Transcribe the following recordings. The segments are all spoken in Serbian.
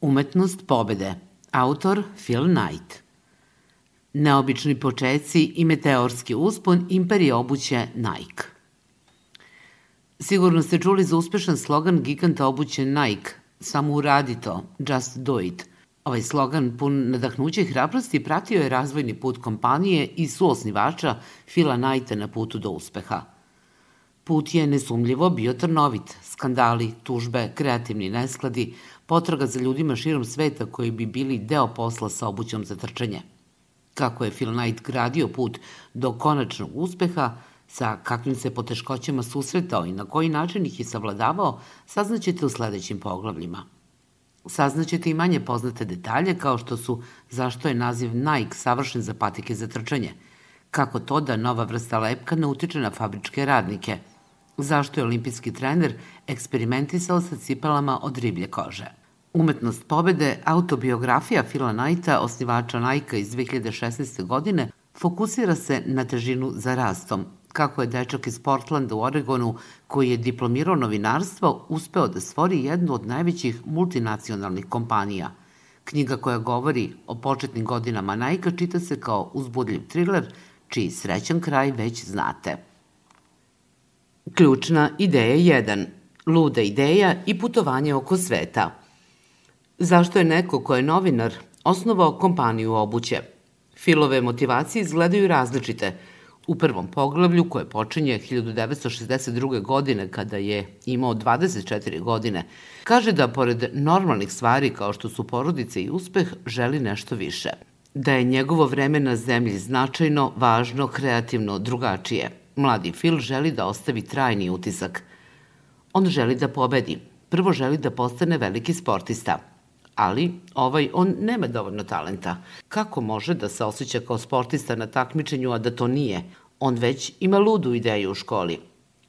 Umetnost pobede. Autor Phil Knight. Neobični počeci i meteorski uspon imperije obuće Nike. Sigurno ste čuli za uspešan slogan giganta obuće Nike, samo uradi to, just do it. Ovaj slogan pun nadahnuća i hrabrosti pratio je razvojni put kompanije i suosnivača Phila Knighta na putu do uspeha. Put je nesumljivo bio trnovit, skandali, tužbe, kreativni neskladi, potraga za ljudima širom sveta koji bi bili deo posla sa obućom za trčanje. Kako je Phil Knight gradio put do konačnog uspeha, sa kakvim se poteškoćama susretao i na koji način ih je savladavao, saznaćete u sledećim poglavljima. Saznaćete i manje poznate detalje kao što su zašto je naziv Nike savršen za patike za trčanje, kako to da nova vrsta lepka ne utiče na fabričke radnike, zašto je olimpijski trener eksperimentisao sa cipelama od riblje kože. Umetnost pobede, autobiografija Phila Knighta, osnivača Nike iz 2016. godine, fokusira se na težinu za rastom, kako je dečak iz Portlanda u Oregonu, koji je diplomirao novinarstvo, uspeo da stvori jednu od najvećih multinacionalnih kompanija. Knjiga koja govori o početnim godinama Nike čita se kao uzbudljiv thriller, čiji srećan kraj već znate. Ključna ideja 1. Luda ideja i putovanje oko sveta – Zašto je neko ko je novinar osnovao kompaniju obuće? Filove motivacije izgledaju različite. U prvom poglavlju, koje počinje 1962. godine kada je imao 24 godine, kaže da pored normalnih stvari kao što su porodice i uspeh, želi nešto više. Da je njegovo vreme na zemlji značajno, važno, kreativno, drugačije. Mladi Phil želi da ostavi trajni utisak. On želi da pobedi. Prvo želi da postane veliki sportista – ali ovaj, on nema dovoljno talenta. Kako može da se osjeća kao sportista na takmičenju, a da to nije? On već ima ludu ideju u školi.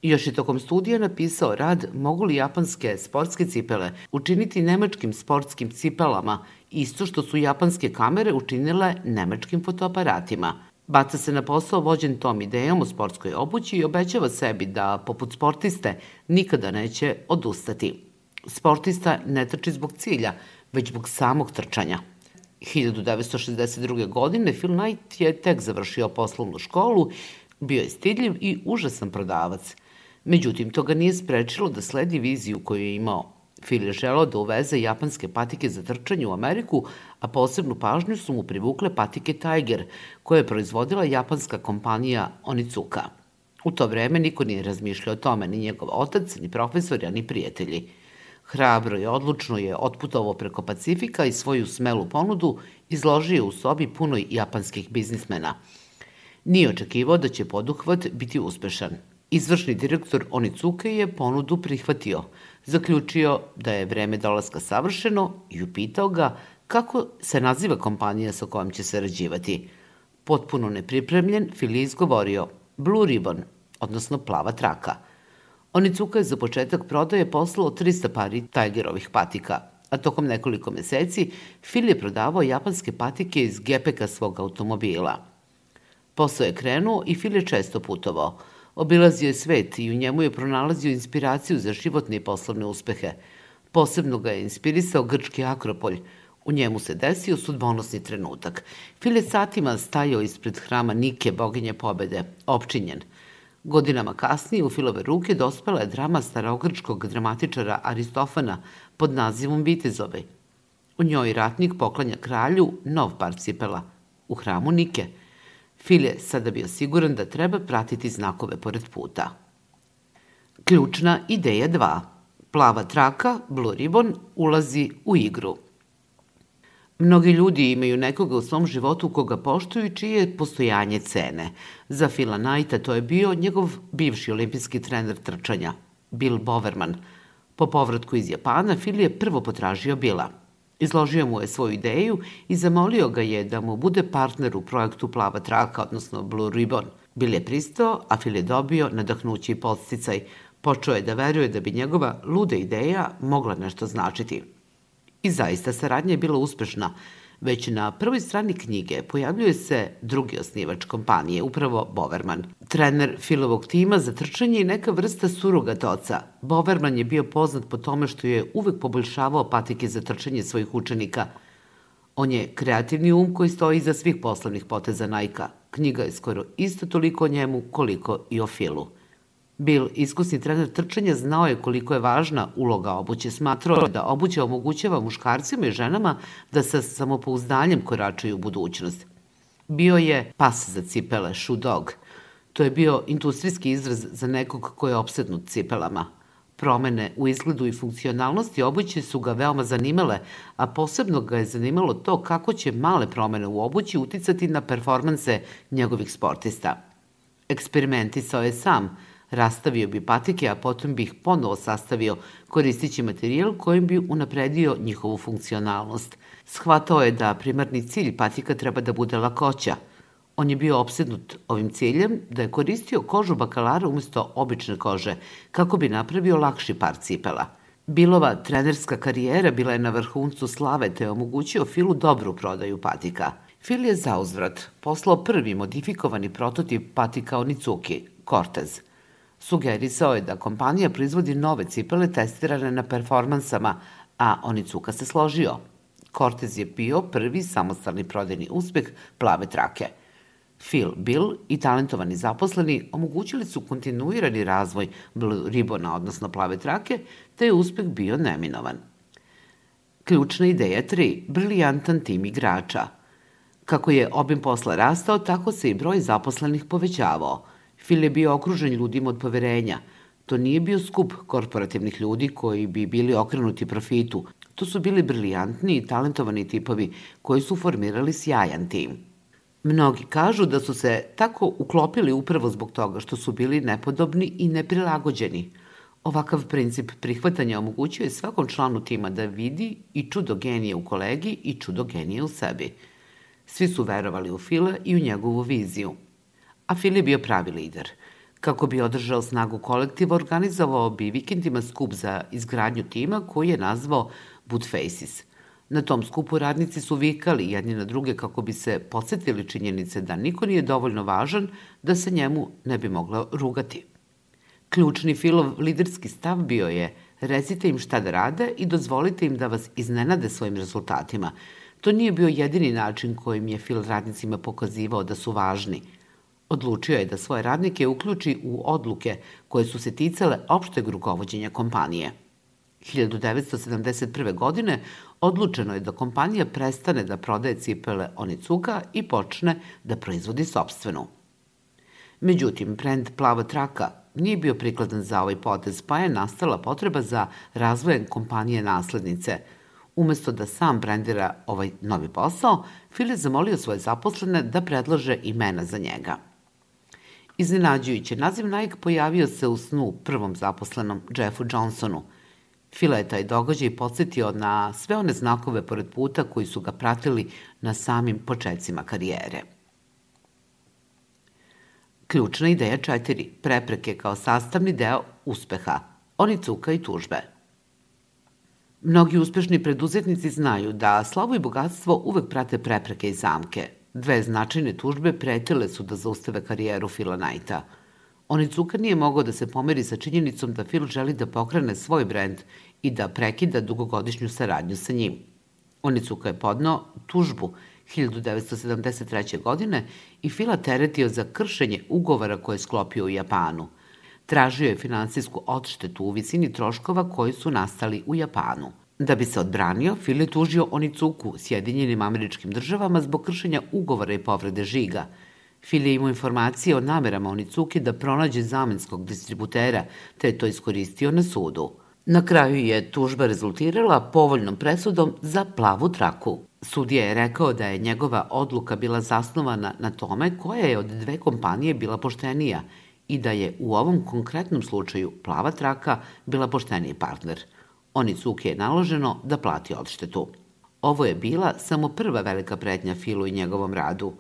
Još je tokom studija napisao rad mogu li japanske sportske cipele učiniti nemačkim sportskim cipelama, isto što su japanske kamere učinile nemačkim fotoaparatima. Baca se na posao vođen tom idejom o sportskoj obući i obećava sebi da, poput sportiste, nikada neće odustati. Sportista ne trči zbog cilja, već zbog samog trčanja. 1962. godine Phil Knight je tek završio poslovnu školu, bio je stidljiv i užasan prodavac. Međutim, to ga nije sprečilo da sledi viziju koju je imao. Phil je želao da uveze japanske patike za trčanje u Ameriku, a posebnu pažnju su mu privukle patike Tiger, koje je proizvodila japanska kompanija Onizuka. U to vreme niko nije razmišljao o tome, ni njegov otac, ni profesori, ni prijatelji – Hrabro i odlučno je otputovao preko Pacifika i svoju smelu ponudu izložio u sobi punoj japanskih biznismena. Nije očekivao da će poduhvat biti uspešan. Izvršni direktor Onicuke je ponudu prihvatio, zaključio da je vreme dolaska savršeno i upitao ga kako se naziva kompanija sa kojom će sarađivati. Potpuno nepripremljen, Fili izgovorio Blue Ribbon, odnosno plava traka – Onicuka je za početak prodaje poslao 300 pari Tigerovih patika, a tokom nekoliko meseci Phil je prodavao japanske patike iz gepeka svog automobila. Posao je krenuo i Phil je često putovao. Obilazio je svet i u njemu je pronalazio inspiraciju za životne i poslovne uspehe. Posebno ga je inspirisao grčki akropolj. U njemu se desio sudbonosni trenutak. Phil je satima stajao ispred hrama Nike, boginje pobede, opčinjen – Godinama kasnije u Filove ruke dospela je drama starogrčkog dramatičara Aristofana pod nazivom Vitezove. U njoj ratnik poklanja kralju nov par cipela u hramu Nike. Fil je sada bio siguran da treba pratiti znakove pored puta. Ključna ideja 2. Plava traka, Blue Ribbon, ulazi u igru. Mnogi ljudi imaju nekoga u svom životu koga poštuju i čije postojanje cene. Za Phila Knighta to je bio njegov bivši olimpijski trener trčanja, Bill Boverman. Po povratku iz Japana, Phil je prvo potražio Bila. Izložio mu je svoju ideju i zamolio ga je da mu bude partner u projektu Plava traka, odnosno Blue Ribbon. Bill je pristao, a Phil je dobio nadahnući i posticaj. Počeo je da veruje da bi njegova luda ideja mogla nešto značiti. I zaista, saradnja je bila uspešna. već na prvoj strani knjige pojavljuje se drugi osnivač kompanije, upravo Boverman. Trener Filovog tima za trčanje i neka vrsta surogat oca. Boverman je bio poznat po tome što je uvek poboljšavao patike za trčanje svojih učenika. On je kreativni um koji stoji iza svih poslovnih poteza Nike-a. Knjiga je skoro isto toliko o njemu koliko i o Filu. Bill, iskusni trener trčanja, znao je koliko je važna uloga obuće. Smatrao je da obuća omogućava muškarcima i ženama da sa samopouzdanjem koračaju u budućnost. Bio je pas za cipele, shoe dog. To je bio industrijski izraz za nekog ko je obsednut cipelama. Promene u izgledu i funkcionalnosti obuće su ga veoma zanimale, a posebno ga je zanimalo to kako će male promene u obući uticati na performanse njegovih sportista. Eksperimentisao je sam, Rastavio bi patike, a potom bi ih ponovo sastavio koristići materijal kojim bi unapredio njihovu funkcionalnost. Shvatao je da primarni cilj patika treba da bude lakoća. On je bio obsednut ovim ciljem da je koristio kožu bakalara umesto obične kože kako bi napravio lakši par cipela. Bilova trenerska karijera bila je na vrhuncu slave te je omogućio Filu dobru prodaju patika. Fil je zauzvrat poslao prvi modifikovani prototip patika Onizuki, Cortez – Sugerisao je da kompanija proizvodi nove cipele testirane na performansama, a Onicuka se složio. Cortez je bio prvi samostalni prodajni uspeh plave trake. Phil Bill i talentovani zaposleni omogućili su kontinuirani razvoj Blue Ribbona, odnosno plave trake, te je uspeh bio neminovan. Ključna ideja 3. Briljantan tim igrača. Kako je obim posla rastao, tako se i broj zaposlenih povećavao – Fil je bio okružen ljudima od poverenja. To nije bio skup korporativnih ljudi koji bi bili okrenuti profitu. To su bili briljantni i talentovani tipovi koji su formirali sjajan tim. Mnogi kažu da su se tako uklopili upravo zbog toga što su bili nepodobni i neprilagođeni. Ovakav princip prihvatanja omogućuje svakom članu tima da vidi i čudo genije u kolegi i čudo genije u sebi. Svi su verovali u Fila i u njegovu viziju a Fili je bio pravi lider. Kako bi održao snagu kolektiva, organizovao bi vikendima skup za izgradnju tima koji je nazvao Boot Faces. Na tom skupu radnici su vikali jedni na druge kako bi se podsjetili činjenice da niko nije dovoljno važan da se njemu ne bi mogla rugati. Ključni Filov liderski stav bio je recite im šta da rade i dozvolite im da vas iznenade svojim rezultatima. To nije bio jedini način kojim je Fil radnicima pokazivao da su važni – Odlučio je da svoje radnike uključi u odluke koje su se ticale opšteg rukovodđenja kompanije. 1971. godine odlučeno je da kompanija prestane da prodaje cipele Onicuka i počne da proizvodi sobstvenu. Međutim, brend Plava traka nije bio prikladan za ovaj potez, pa je nastala potreba za razvojem kompanije naslednice. Umesto da sam brendira ovaj novi posao, Phil je zamolio svoje zaposlene da predlože imena za njega – Iznenađujuće, naziv Nike pojavio se u snu prvom zaposlenom Jeffu Johnsonu. Fila je taj događaj podsjetio na sve one znakove pored puta koji su ga pratili na samim početcima karijere. Ključna ideja četiri, prepreke kao sastavni deo uspeha, oni cuka i tužbe. Mnogi uspešni preduzetnici znaju da slavo i bogatstvo uvek prate prepreke i zamke, Dve značajne tužbe pretile su da zaustave karijeru Fila Knighta. Onizuka nije mogao da se pomeri sa činjenicom da Phil želi da pokrene svoj brend i da prekida dugogodišnju saradnju sa njim. Onizuka je podnao tužbu 1973. godine i Fila teretio za kršenje ugovora koje je sklopio u Japanu. Tražio je finansijsku odštetu u visini troškova koji su nastali u Japanu. Da bi se odbranio, Fil je tužio Onicuku Sjedinjenim američkim državama zbog kršenja ugovora i povrede žiga. Fil je imao informacije o namerama Onicuke da pronađe zamenskog distributera, te je to iskoristio na sudu. Na kraju je tužba rezultirala povoljnom presudom za plavu traku. Sudija je rekao da je njegova odluka bila zasnovana na tome koja je od dve kompanije bila poštenija i da je u ovom konkretnom slučaju plava traka bila pošteniji partner – Onicuki je naloženo da plati odštetu. Ovo je bila samo prva velika pretnja Filu i njegovom radu.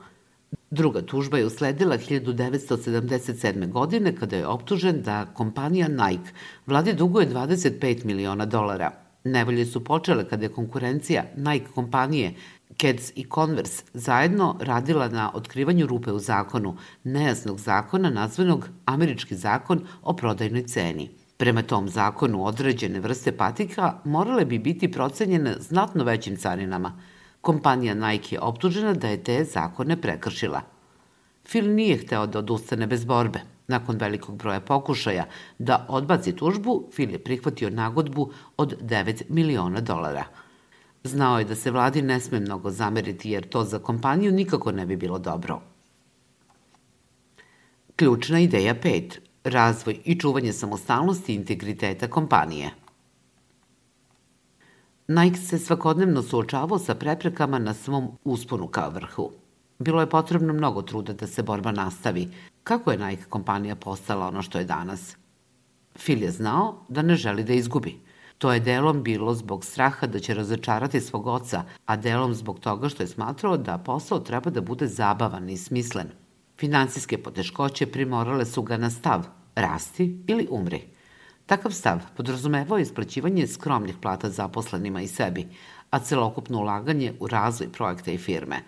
Druga tužba je usledila 1977. godine kada je optužen da kompanija Nike vladi duguje 25 miliona dolara. Nevolje su počele kada je konkurencija Nike kompanije Keds i Converse zajedno radila na otkrivanju rupe u zakonu, nejasnog zakona nazvanog Američki zakon o prodajnoj ceni. Prema tom zakonu određene vrste patika morale bi biti procenjene znatno većim carinama. Kompanija Nike je optužena da je te zakone prekršila. Phil nije hteo da odustane bez borbe. Nakon velikog broja pokušaja da odbaci tužbu, Phil je prihvatio nagodbu od 9 miliona dolara – Znao je da se vladi ne sme mnogo zameriti jer to za kompaniju nikako ne bi bilo dobro. Ključna ideja 5. Razvoj i čuvanje samostalnosti i integriteta kompanije. Nike se svakodnevno suočavao sa preprekama na svom usponu ka vrhu. Bilo je potrebno mnogo truda da se borba nastavi. Kako je Nike kompanija postala ono što je danas? Phil je znao da ne želi da izgubi – To je delom bilo zbog straha da će razočarati svog oca, a delom zbog toga što je smatrao da posao treba da bude zabavan i smislen. Financijske poteškoće primorale su ga na stav rasti ili umri. Takav stav podrazumevao je isplaćivanje skromnih plata zaposlenima i sebi, a celokupno ulaganje u razvoj projekta i firme.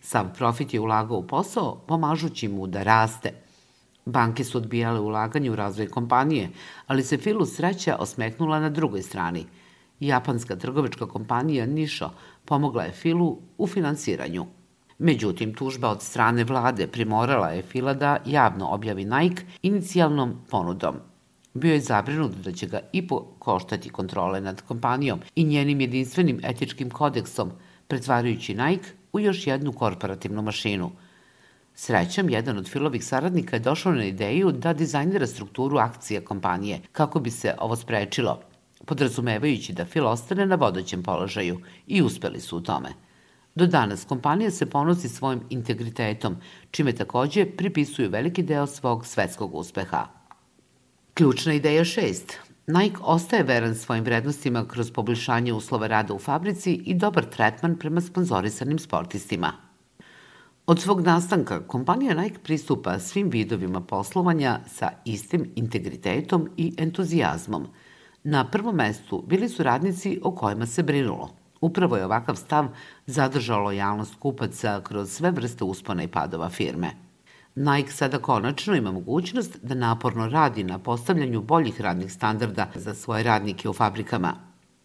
Sav profit je ulagao u posao, pomažući mu da raste – Banke su odbijale ulaganje u razvoj kompanije, ali se Filu sreća osmeknula na drugoj strani. Japanska trgovačka kompanija Nisho pomogla je Filu u finansiranju. Međutim, tužba od strane vlade primorala je Fila da javno objavi Nike inicijalnom ponudom. Bio je zabrinut da će ga i koštati kontrole nad kompanijom i njenim jedinstvenim etičkim kodeksom, pretvarajući Nike u još jednu korporativnu mašinu – Srećom, jedan od Filovih saradnika je došao na ideju da dizajnira strukturu akcija kompanije kako bi se ovo sprečilo, podrazumevajući da Fil ostane na vodoćem položaju i uspeli su u tome. Do danas kompanija se ponosi svojim integritetom, čime takođe pripisuju veliki deo svog svetskog uspeha. Ključna ideja šest. Nike ostaje veran svojim vrednostima kroz poboljšanje uslova rada u fabrici i dobar tretman prema sponzorisanim sportistima – Od svog nastanka, kompanija Nike pristupa svim vidovima poslovanja sa istim integritetom i entuzijazmom. Na prvom mestu bili su radnici o kojima se brinulo. Upravo je ovakav stav zadržao lojalnost kupaca kroz sve vrste uspona i padova firme. Nike sada konačno ima mogućnost da naporno radi na postavljanju boljih radnih standarda za svoje radnike u fabrikama.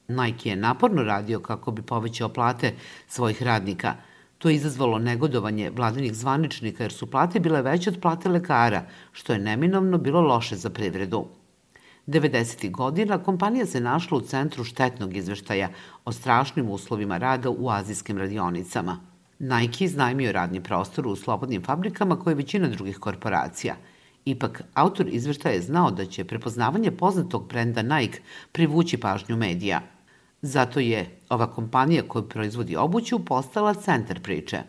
Nike je naporno radio kako bi povećao plate svojih radnika – To je izazvalo negodovanje vladinih zvaničnika jer su plate bile veće od plate lekara, što je neminovno bilo loše za privredu. 90. godina kompanija se našla u centru štetnog izveštaja o strašnim uslovima rada u azijskim radionicama. Nike iznajmio radni prostor u slobodnim fabrikama koje je većina drugih korporacija. Ipak, autor izveštaja je znao da će prepoznavanje poznatog brenda Nike privući pažnju medija – Zato je ova kompanija koja proizvodi obuću postala centar priče.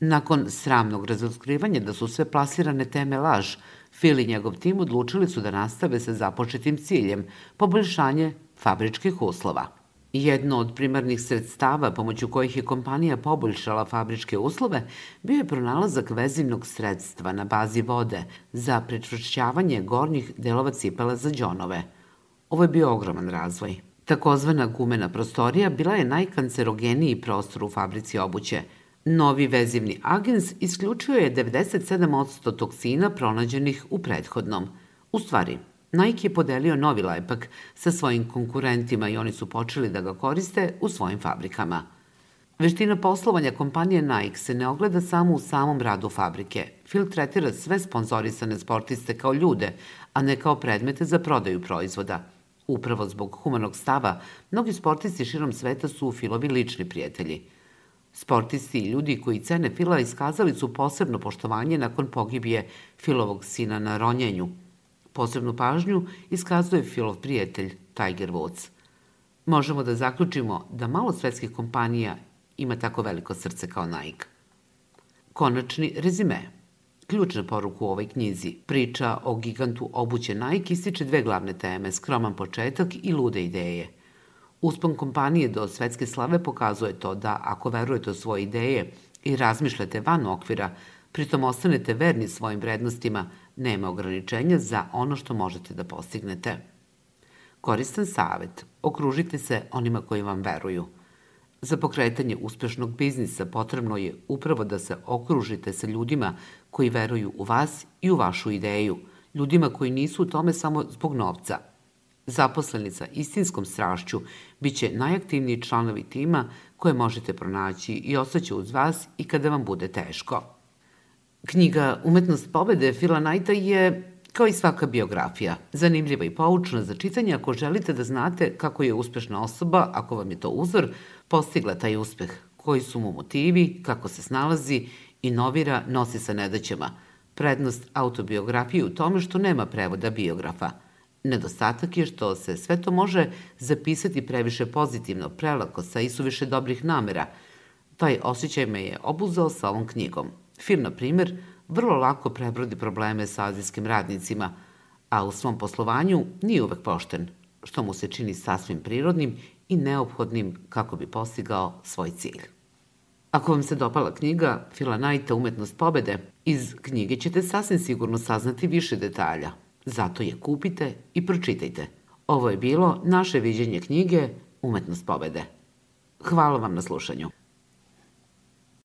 Nakon sramnog razotkrivanja da su sve plasirane teme laž, Phil i njegov tim odlučili su da nastave sa započetim ciljem, poboljšanje fabričkih uslova. Jedno od primarnih sredstava pomoću kojih je kompanija poboljšala fabričke uslove bio je pronalazak vezivnog sredstva na bazi vode za prečvršćavanje gornjih delova cipela za džonove. Ovo je bio ogroman razvoj. Takozvana gumena prostorija bila je najkancerogeniji prostor u fabrici obuće. Novi vezivni agens isključio je 97% toksina pronađenih u prethodnom. U stvari, Nike je podelio novi lepak sa svojim konkurentima i oni su počeli da ga koriste u svojim fabrikama. Veština poslovanja kompanije Nike se ne ogleda samo u samom radu fabrike. Phil tretira sve sponzorisane sportiste kao ljude, a ne kao predmete za prodaju proizvoda – Upravo zbog humanog stava, mnogi sportisti širom sveta su Filovi lični prijatelji. Sportisti i ljudi koji cene Fila iskazali su posebno poštovanje nakon pogibije Filovog sina na ronjenju. Posebnu pažnju iskazuje Filov prijatelj Tiger Woods. Možemo da zaključimo da malo svetskih kompanija ima tako veliko srce kao Nike. Konačni rezime – Ključna poruka u ovoj knjizi, priča o gigantu obuće Nike, ističe dve glavne teme, skroman početak i lude ideje. Uspon kompanije do svetske slave pokazuje to da ako verujete u svoje ideje i razmišljate van okvira, pritom ostanete verni svojim vrednostima, nema ograničenja za ono što možete da postignete. Koristan savet. Okružite se onima koji vam veruju. Za pokretanje uspešnog biznisa potrebno je upravo da se okružite sa ljudima koji veruju u vas i u vašu ideju, ljudima koji nisu u tome samo zbog novca. Zaposleni sa istinskom strašću biće najaktivniji članovi tima koje možete pronaći i ostaće uz vas i kada vam bude teško. Knjiga Umetnost pobede Phila Knighta je kao i svaka biografija, zanimljiva i poučna za čitanje ako želite da znate kako je uspešna osoba, ako vam je to uzor, postigla taj uspeh, koji su mu motivi, kako se snalazi, inovira, nosi sa nedaćama. Prednost autobiografije u tome što nema prevoda biografa. Nedostatak je što se sve to može zapisati previše pozitivno, prelako, sa isuviše dobrih namera. Taj osjećaj me je obuzao sa ovom knjigom. Film, na primer, vrlo lako prebrodi probleme sa azijskim radnicima, a u svom poslovanju nije uvek pošten, što mu se čini sasvim prirodnim i neophodnim kako bi postigao svoj cilj. Ako vam se dopala knjiga Fila Knighta Umetnost pobede, iz knjige ćete sasvim sigurno saznati više detalja. Zato je kupite i pročitajte. Ovo je bilo naše viđenje knjige Umetnost pobede. Hvala vam na slušanju.